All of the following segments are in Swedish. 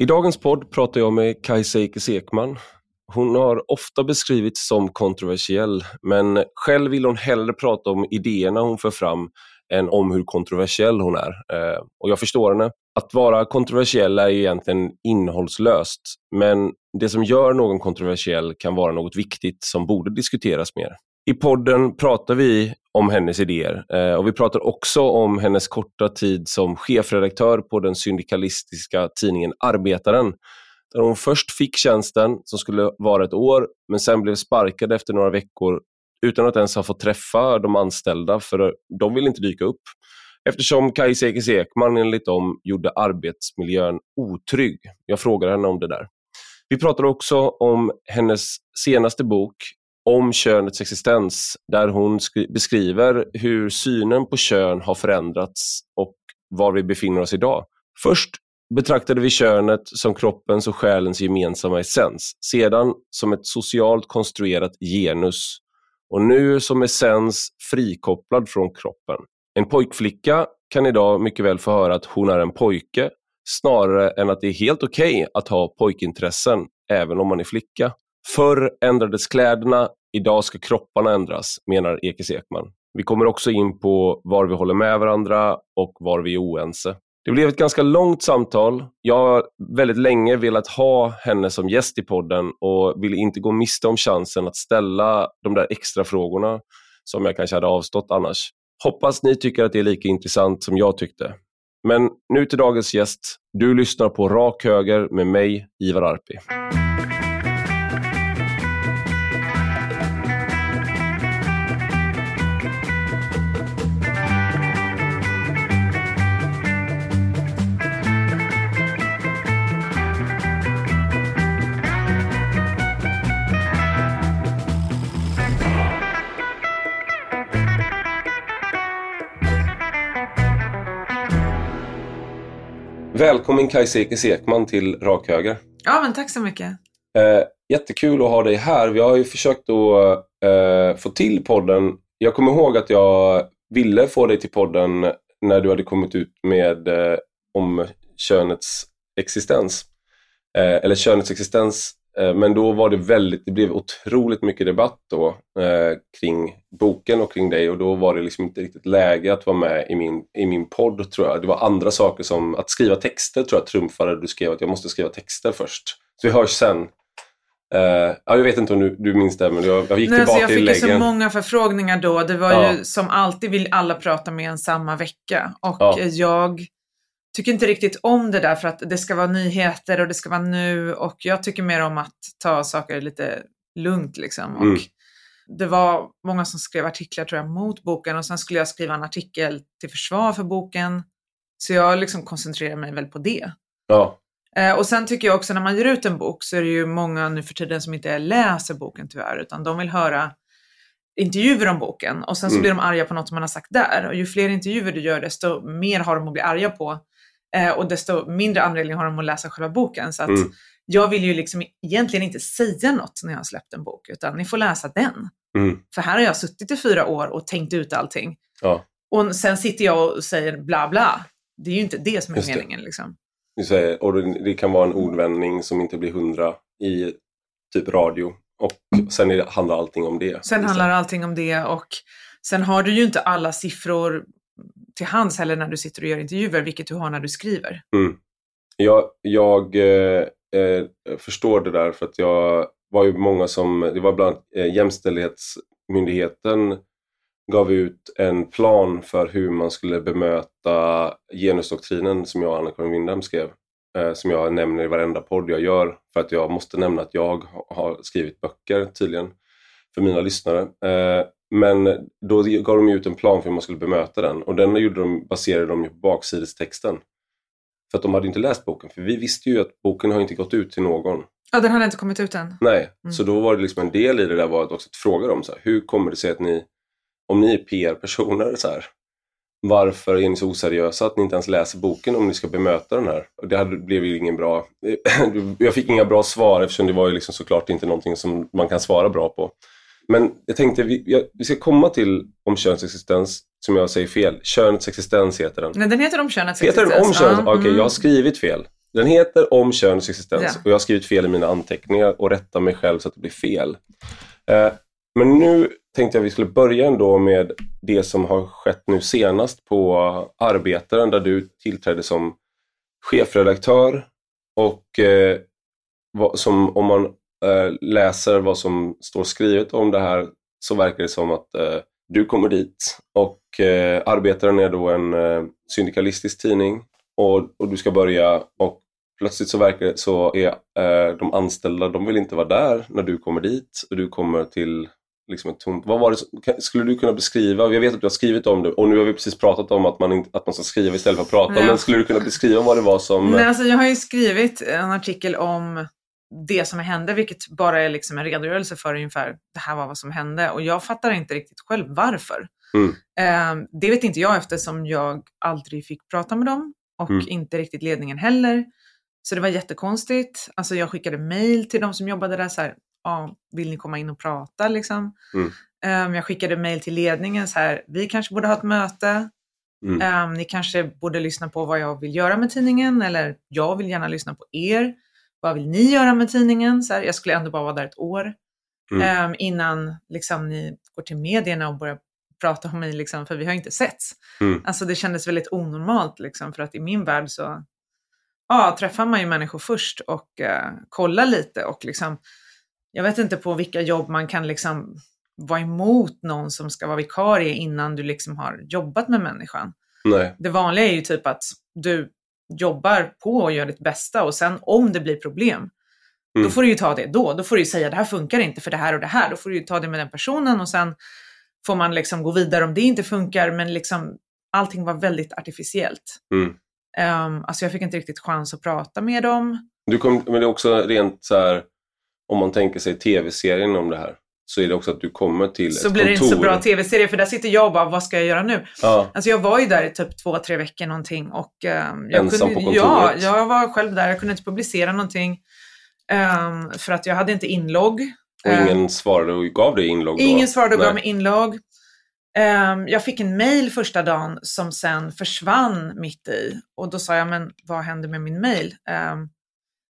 I dagens podd pratar jag med Kajsa Ekis Ekman. Hon har ofta beskrivits som kontroversiell, men själv vill hon hellre prata om idéerna hon för fram än om hur kontroversiell hon är. Eh, och jag förstår henne. Att vara kontroversiell är egentligen innehållslöst, men det som gör någon kontroversiell kan vara något viktigt som borde diskuteras mer. I podden pratar vi om hennes idéer eh, och vi pratar också om hennes korta tid som chefredaktör på den syndikalistiska tidningen Arbetaren. Där hon först fick tjänsten som skulle vara ett år men sen blev sparkad efter några veckor utan att ens ha fått träffa de anställda för de ville inte dyka upp. Eftersom Kajsa Ekis Ekman enligt dem gjorde arbetsmiljön otrygg. Jag frågade henne om det där. Vi pratar också om hennes senaste bok om könets existens där hon beskriver hur synen på kön har förändrats och var vi befinner oss idag. Först betraktade vi könet som kroppens och själens gemensamma essens, sedan som ett socialt konstruerat genus och nu som essens frikopplad från kroppen. En pojkflicka kan idag mycket väl få höra att hon är en pojke snarare än att det är helt okej okay att ha pojkintressen även om man är flicka. Förr ändrades kläderna, idag ska kropparna ändras, menar Ekis Ekman. Vi kommer också in på var vi håller med varandra och var vi är oense. Det blev ett ganska långt samtal. Jag har väldigt länge velat ha henne som gäst i podden och ville inte gå miste om chansen att ställa de där extra frågorna som jag kanske hade avstått annars. Hoppas ni tycker att det är lika intressant som jag tyckte. Men nu till dagens gäst. Du lyssnar på Rak Höger med mig, Ivar Arpi. Välkommen Kajsa Ekis Ekman till Rak Höger. Ja, men tack så mycket. Eh, jättekul att ha dig här. Vi har ju försökt att eh, få till podden. Jag kommer ihåg att jag ville få dig till podden när du hade kommit ut med eh, om könets existens. Eh, eller könets existens men då var det väldigt, det blev otroligt mycket debatt då eh, kring boken och kring dig och då var det liksom inte riktigt läge att vara med i min, i min podd tror jag. Det var andra saker som att skriva texter tror jag trumfade. Du skrev att jag måste skriva texter först. Så vi hörs sen. Uh, ja, jag vet inte om du, du minns det, men jag, jag gick Nej, tillbaka Jag fick ju så många förfrågningar då. Det var ja. ju som alltid vill alla prata med en samma vecka. Och ja. jag tycker inte riktigt om det där för att det ska vara nyheter och det ska vara nu och jag tycker mer om att ta saker lite lugnt liksom. Mm. Och det var många som skrev artiklar tror jag mot boken och sen skulle jag skriva en artikel till försvar för boken. Så jag liksom koncentrerar mig väl på det. Ja. Eh, och sen tycker jag också när man ger ut en bok så är det ju många nu för tiden som inte läser boken tyvärr utan de vill höra intervjuer om boken och sen så mm. blir de arga på något man har sagt där. Och ju fler intervjuer du gör desto mer har de att bli arga på. Eh, och desto mindre anledning har de att läsa själva boken. Så att mm. jag vill ju liksom egentligen inte säga något när jag har släppt en bok, utan ni får läsa den. Mm. För här har jag suttit i fyra år och tänkt ut allting. Ja. Och sen sitter jag och säger bla bla. Det är ju inte det som är meningen. Liksom. Du säger, och det kan vara en ordvändning som inte blir hundra i typ radio. Och sen handlar allting om det. Sen handlar allting om det och sen har du ju inte alla siffror till hands heller när du sitter och gör intervjuer, vilket du har när du skriver. Mm. Jag, jag eh, eh, förstår det där för att jag var ju många som, det var bland eh, Jämställdhetsmyndigheten gav ut en plan för hur man skulle bemöta genusdoktrinen som jag och Anna-Karin Windham skrev. Eh, som jag nämner i varenda podd jag gör för att jag måste nämna att jag har skrivit böcker tydligen för mina lyssnare. Eh, men då gav de ut en plan för hur man skulle bemöta den och den gjorde de, baserade de på baksidestexten. För att de hade inte läst boken, för vi visste ju att boken har inte gått ut till någon. Ja, den hade inte kommit ut än. Nej, mm. så då var det liksom en del i det där var att också fråga dem så här, hur kommer det sig att ni, om ni är PR-personer så här, varför är ni så oseriösa att ni inte ens läser boken om ni ska bemöta den här? Det hade, blev ju ingen bra... Jag fick inga bra svar eftersom det var ju liksom såklart inte någonting som man kan svara bra på. Men jag tänkte vi, jag, vi ska komma till om könets existens, som jag säger fel. Könets existens heter den. Nej, den heter om könets heter existens. Heter den om könets? Ja. Okej, okay, mm. jag har skrivit fel. Den heter Om könets existens ja. och jag har skrivit fel i mina anteckningar och rättar mig själv så att det blir fel. Eh, men nu tänkte jag vi skulle börja ändå med det som har skett nu senast på Arbetaren där du tillträdde som chefredaktör och eh, som, om man läser vad som står skrivet om det här så verkar det som att eh, du kommer dit och eh, Arbetaren är då en eh, syndikalistisk tidning och, och du ska börja och plötsligt så verkar så är eh, de anställda, de vill inte vara där när du kommer dit och du kommer till liksom ett tomt... Vad var det, skulle du kunna beskriva, jag vet att du har skrivit om det och nu har vi precis pratat om att man, inte, att man ska skriva istället för att prata, ja. men skulle du kunna beskriva vad det var som... Nej, alltså jag har ju skrivit en artikel om det som hände, vilket bara är liksom en redogörelse för ungefär det här var vad som hände och jag fattar inte riktigt själv varför. Mm. Eh, det vet inte jag eftersom jag aldrig fick prata med dem och mm. inte riktigt ledningen heller. Så det var jättekonstigt. Alltså jag skickade mail till de som jobbade där så här, ja, vill ni komma in och prata liksom? Mm. Um, jag skickade mail till ledningen så här, vi kanske borde ha ett möte. Mm. Um, ni kanske borde lyssna på vad jag vill göra med tidningen eller jag vill gärna lyssna på er. Vad vill ni göra med tidningen? Så här, jag skulle ändå bara vara där ett år mm. um, innan liksom, ni går till medierna och börjar prata om mig, liksom, för vi har inte setts. Mm. Alltså det kändes väldigt onormalt liksom, för att i min värld så ja, träffar man ju människor först och uh, kollar lite och liksom jag vet inte på vilka jobb man kan liksom vara emot någon som ska vara vikarie innan du liksom har jobbat med människan. Nej. Det vanliga är ju typ att du jobbar på och gör ditt bästa och sen om det blir problem, mm. då får du ju ta det då. Då får du ju säga det här funkar inte för det här och det här. Då får du ju ta det med den personen och sen får man liksom gå vidare om det inte funkar. Men liksom allting var väldigt artificiellt. Mm. Um, alltså jag fick inte riktigt chans att prata med dem. Du kom, men det är också rent så här om man tänker sig tv-serien om det här så är det också att du kommer till så ett blir det inte så bra tv-serie för där sitter jag och bara, vad ska jag göra nu? Ja. Alltså jag var ju där i typ två, tre veckor någonting och um, jag Ensam kunde, på kontoret? Ja, jag var själv där. Jag kunde inte publicera någonting um, för att jag hade inte inlogg. Och ingen um, svarade och gav dig inlogg? Då? Ingen svarade och gav mig inlogg. Um, jag fick en mail första dagen som sen försvann mitt i och då sa jag, men vad hände med min mail? Um,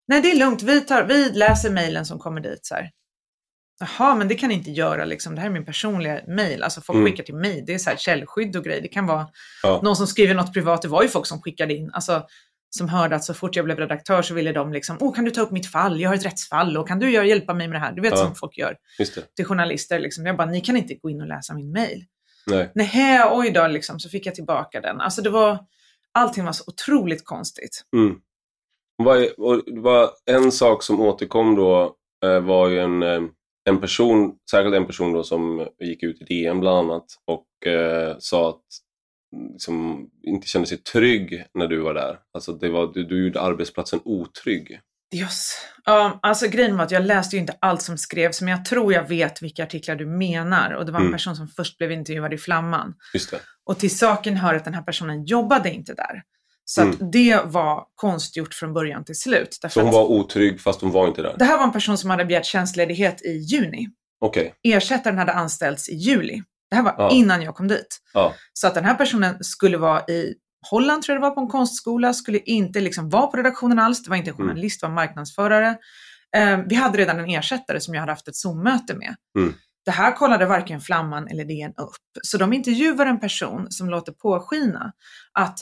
Nej, det är lugnt. Vi, tar, vi läser mejlen som kommer dit. Så här. Jaha, men det kan inte göra. Liksom. Det här är min personliga mejl. Alltså folk mm. skickar till mig. Det är så här källskydd och grejer. Det kan vara ja. någon som skriver något privat. Det var ju folk som skickade in. Alltså, som hörde att så fort jag blev redaktör så ville de liksom, åh kan du ta upp mitt fall? Jag har ett rättsfall och kan du hjälpa mig med det här? Du vet ja. som folk gör till journalister. Liksom. Jag bara, ni kan inte gå in och läsa min mejl. Nej. Nej, oj då, liksom, så fick jag tillbaka den. Alltså det var, allting var så otroligt konstigt. Mm. Var, en sak som återkom då eh, var ju en, eh, en person, särskilt en person då som gick ut i DN bland annat och eh, sa att liksom, inte kände sig trygg när du var där. Alltså det var, du, du gjorde arbetsplatsen otrygg. Yes. Ja, alltså grejen var att jag läste ju inte allt som skrevs, men jag tror jag vet vilka artiklar du menar. Och det var en mm. person som först blev intervjuad i Flamman. Just. Och till saken hör att den här personen jobbade inte där. Så mm. att det var konstgjort från början till slut. Så hon var otrygg fast hon var inte där? Det här var en person som hade begärt tjänstledighet i juni. Okay. Ersättaren hade anställts i juli. Det här var ja. innan jag kom dit. Ja. Så att den här personen skulle vara i Holland, tror jag det var, på en konstskola, skulle inte liksom vara på redaktionen alls. Det var inte en mm. journalist, det var en marknadsförare. Eh, vi hade redan en ersättare som jag hade haft ett Zoom-möte med. Mm. Det här kollade varken Flamman eller DN upp. Så de intervjuar en person som låter påskina att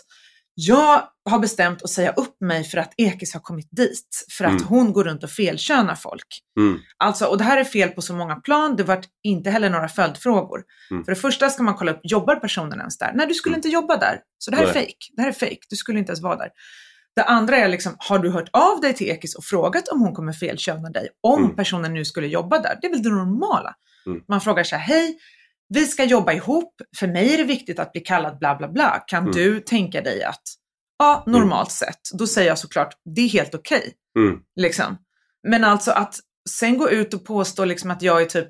jag har bestämt att säga upp mig för att Ekis har kommit dit. För att mm. hon går runt och felkönar folk. Mm. Alltså, och det här är fel på så många plan. Det var inte heller några följdfrågor. Mm. För det första ska man kolla upp, jobbar personen ens där? Nej, du skulle mm. inte jobba där. Så det här Nej. är fake. Det här är fake. Du skulle inte ens vara där. Det andra är liksom, har du hört av dig till Ekis och frågat om hon kommer felköna dig? Om mm. personen nu skulle jobba där. Det är väl det normala. Mm. Man frågar sig, hej, vi ska jobba ihop, för mig är det viktigt att bli kallad bla bla bla. Kan mm. du tänka dig att, ja, normalt mm. sett, då säger jag såklart, det är helt okej. Okay. Mm. Liksom. Men alltså att sen gå ut och påstå liksom att jag är typ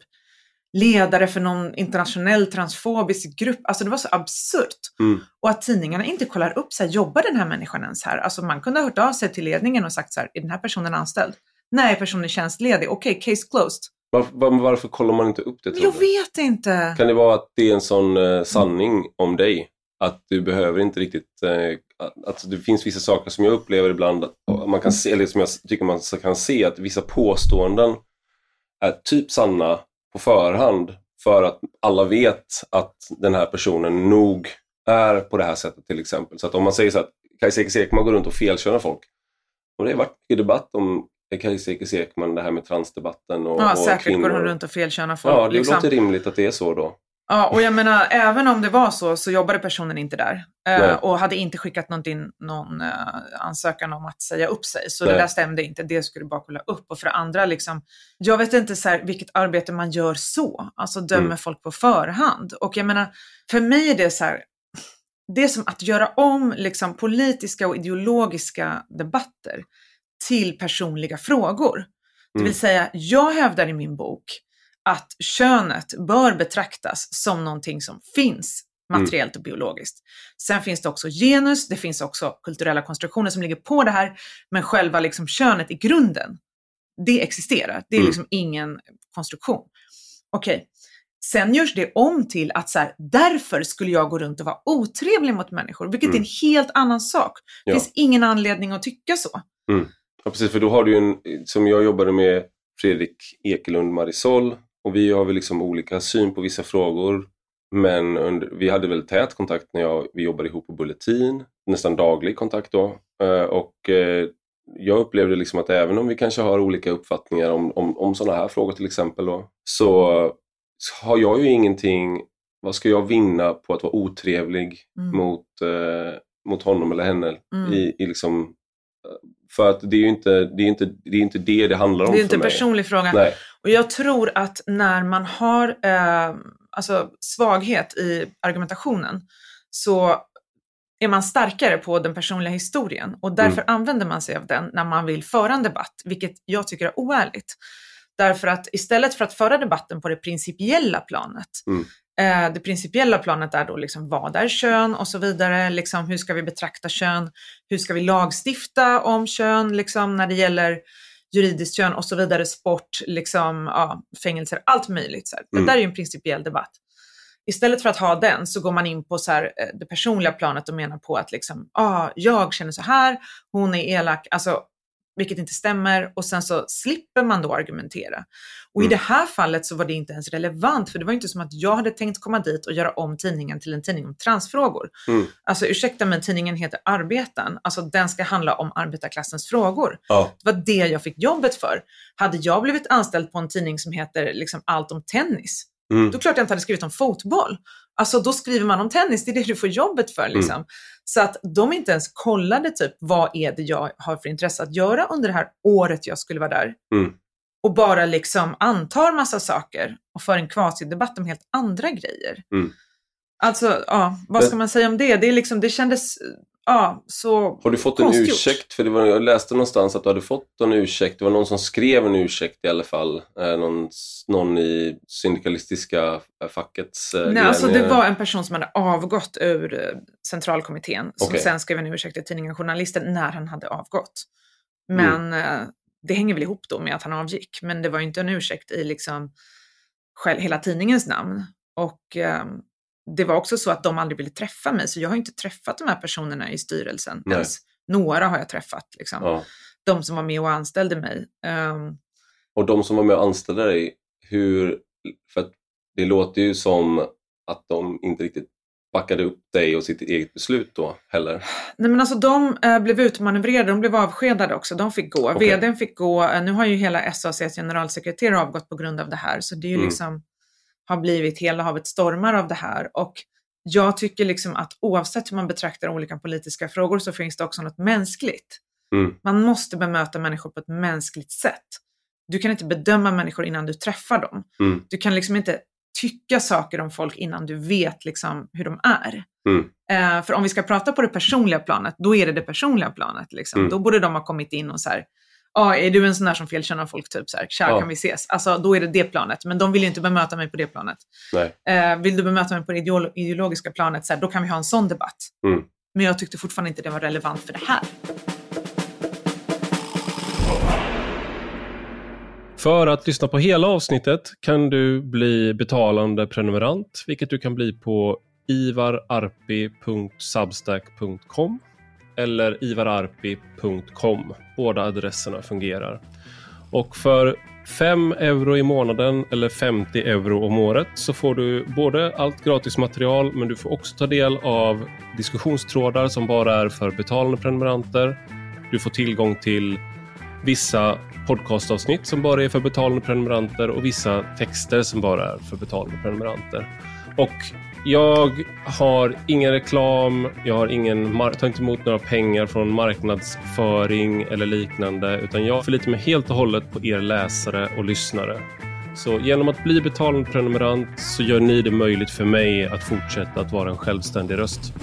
ledare för någon internationell transfobisk grupp. Alltså det var så absurt. Mm. Och att tidningarna inte kollar upp, så här, jobbar den här människan ens här? Alltså man kunde ha hört av sig till ledningen och sagt så här, är den här personen anställd? Nej, personen är tjänstledig. Okej, okay, case closed. Varför, varför kollar man inte upp det? Jag vet inte. Kan det vara att det är en sån eh, sanning om dig? Att du behöver inte riktigt, eh, att det finns vissa saker som jag upplever ibland, man kan se, eller som jag tycker man kan se, att vissa påståenden är typ sanna på förhand för att alla vet att den här personen nog är på det här sättet till exempel. Så att om man säger så att Kajsa Ekis Ekman går runt och felkör folk. Och det har varit mycket debatt om Kajsa Ekis Ekman, det här med transdebatten och, ja, och säkert kvinnor. går hon runt och felkör folk. Ja, det liksom. låter rimligt att det är så då. Ja, och jag menar, även om det var så, så jobbade personen inte där. Eh, och hade inte skickat något in, någon eh, ansökan om att säga upp sig. Så Nej. det där stämde inte, det skulle du bara kolla upp. Och för det andra, liksom, jag vet inte så här, vilket arbete man gör så. Alltså dömer mm. folk på förhand. Och jag menar, för mig är det så här, det är som att göra om liksom, politiska och ideologiska debatter till personliga frågor. Mm. Det vill mm. säga, jag hävdar i min bok att könet bör betraktas som någonting som finns materiellt och biologiskt. Sen finns det också genus, det finns också kulturella konstruktioner som ligger på det här, men själva liksom könet i grunden, det existerar. Det är mm. liksom ingen konstruktion. Okej, okay. sen görs det om till att så här, därför skulle jag gå runt och vara otrevlig mot människor, vilket mm. är en helt annan sak. Det ja. finns ingen anledning att tycka så. Mm. Ja, precis, för då har du en, som jag jobbade med Fredrik Ekelund Marisol, och vi har väl liksom olika syn på vissa frågor. Men under, vi hade väl tät kontakt när jag, vi jobbade ihop på Bulletin, nästan daglig kontakt då. Eh, och eh, jag upplevde liksom att även om vi kanske har olika uppfattningar om, om, om sådana här frågor till exempel då, så har jag ju ingenting, vad ska jag vinna på att vara otrevlig mm. mot, eh, mot honom eller henne mm. i, i liksom för att det är ju inte det, är inte, det, är inte det det handlar om Det är inte en personlig fråga. Nej. Och jag tror att när man har eh, alltså svaghet i argumentationen så är man starkare på den personliga historien och därför mm. använder man sig av den när man vill föra en debatt, vilket jag tycker är oärligt. Därför att istället för att föra debatten på det principiella planet mm. Eh, det principiella planet är då liksom vad är kön och så vidare. Liksom, hur ska vi betrakta kön? Hur ska vi lagstifta om kön liksom, när det gäller juridiskt kön och så vidare, sport, liksom, ja, fängelser, allt möjligt. Så mm. Det där är ju en principiell debatt. Istället för att ha den så går man in på så här, eh, det personliga planet och menar på att liksom, ah, jag känner så här, hon är elak. Alltså, vilket inte stämmer och sen så slipper man då argumentera. Och mm. i det här fallet så var det inte ens relevant för det var inte som att jag hade tänkt komma dit och göra om tidningen till en tidning om transfrågor. Mm. Alltså ursäkta men tidningen heter Arbeten, alltså den ska handla om arbetarklassens frågor. Ja. Det var det jag fick jobbet för. Hade jag blivit anställd på en tidning som heter liksom allt om tennis, Mm. Då klart jag inte hade skrivit om fotboll. Alltså då skriver man om tennis, det är det du får jobbet för. Mm. Liksom. Mm. Så att de inte ens kollade typ vad är det jag har för intresse att göra under det här året jag skulle vara där. Mm. Och bara liksom antar massa saker och för en kvasidebatt om helt andra grejer. Mm. Alltså, ja, vad ska man säga om det? Det, är liksom, det kändes ja, så Har du fått en konstgjort. ursäkt? För det var, jag läste någonstans att du hade fått en ursäkt. Det var någon som skrev en ursäkt i alla fall. Eh, någon, någon i syndikalistiska fackets eh, Nej, alltså det var en person som hade avgått ur eh, centralkommittén som okay. sen skrev en ursäkt i tidningen Journalisten när han hade avgått. Men mm. eh, det hänger väl ihop då med att han avgick. Men det var inte en ursäkt i liksom själv, hela tidningens namn. Och eh, det var också så att de aldrig ville träffa mig, så jag har inte träffat de här personerna i styrelsen Nej. ens. Några har jag träffat, liksom. Ja. de som var med och anställde mig. Um, och de som var med och anställde dig, hur, för det låter ju som att de inte riktigt backade upp dig och sitt eget beslut då heller? Nej men alltså de äh, blev utmanövrerade, de blev avskedade också, de fick gå. Okay. VDn fick gå, äh, nu har ju hela SACs generalsekreterare avgått på grund av det här, så det är ju mm. liksom har blivit hela havet stormar av det här. Och jag tycker liksom att oavsett hur man betraktar olika politiska frågor så finns det också något mänskligt. Mm. Man måste bemöta människor på ett mänskligt sätt. Du kan inte bedöma människor innan du träffar dem. Mm. Du kan liksom inte tycka saker om folk innan du vet liksom hur de är. Mm. Eh, för om vi ska prata på det personliga planet, då är det det personliga planet. Liksom. Mm. Då borde de ha kommit in och så här, ja, är du en sån där som felkänner folk, typ så här, tja, ja. kan vi ses? Alltså, då är det det planet. Men de vill ju inte bemöta mig på det planet. Eh, vill du bemöta mig på det ideologiska planet, så här, då kan vi ha en sån debatt. Mm. Men jag tyckte fortfarande inte det var relevant för det här. För att lyssna på hela avsnittet kan du bli betalande prenumerant, vilket du kan bli på ivararpi.substack.com eller ivararpi.com. Båda adresserna fungerar. Och för 5 euro i månaden eller 50 euro om året så får du både allt gratis material men du får också ta del av diskussionstrådar som bara är för betalande prenumeranter. Du får tillgång till vissa podcastavsnitt som bara är för betalande prenumeranter och vissa texter som bara är för betalande prenumeranter. Och jag har ingen reklam, jag har ingen tar inte emot några pengar från marknadsföring eller liknande, utan jag förlitar mig helt och hållet på er läsare och lyssnare. Så genom att bli betalande prenumerant så gör ni det möjligt för mig att fortsätta att vara en självständig röst.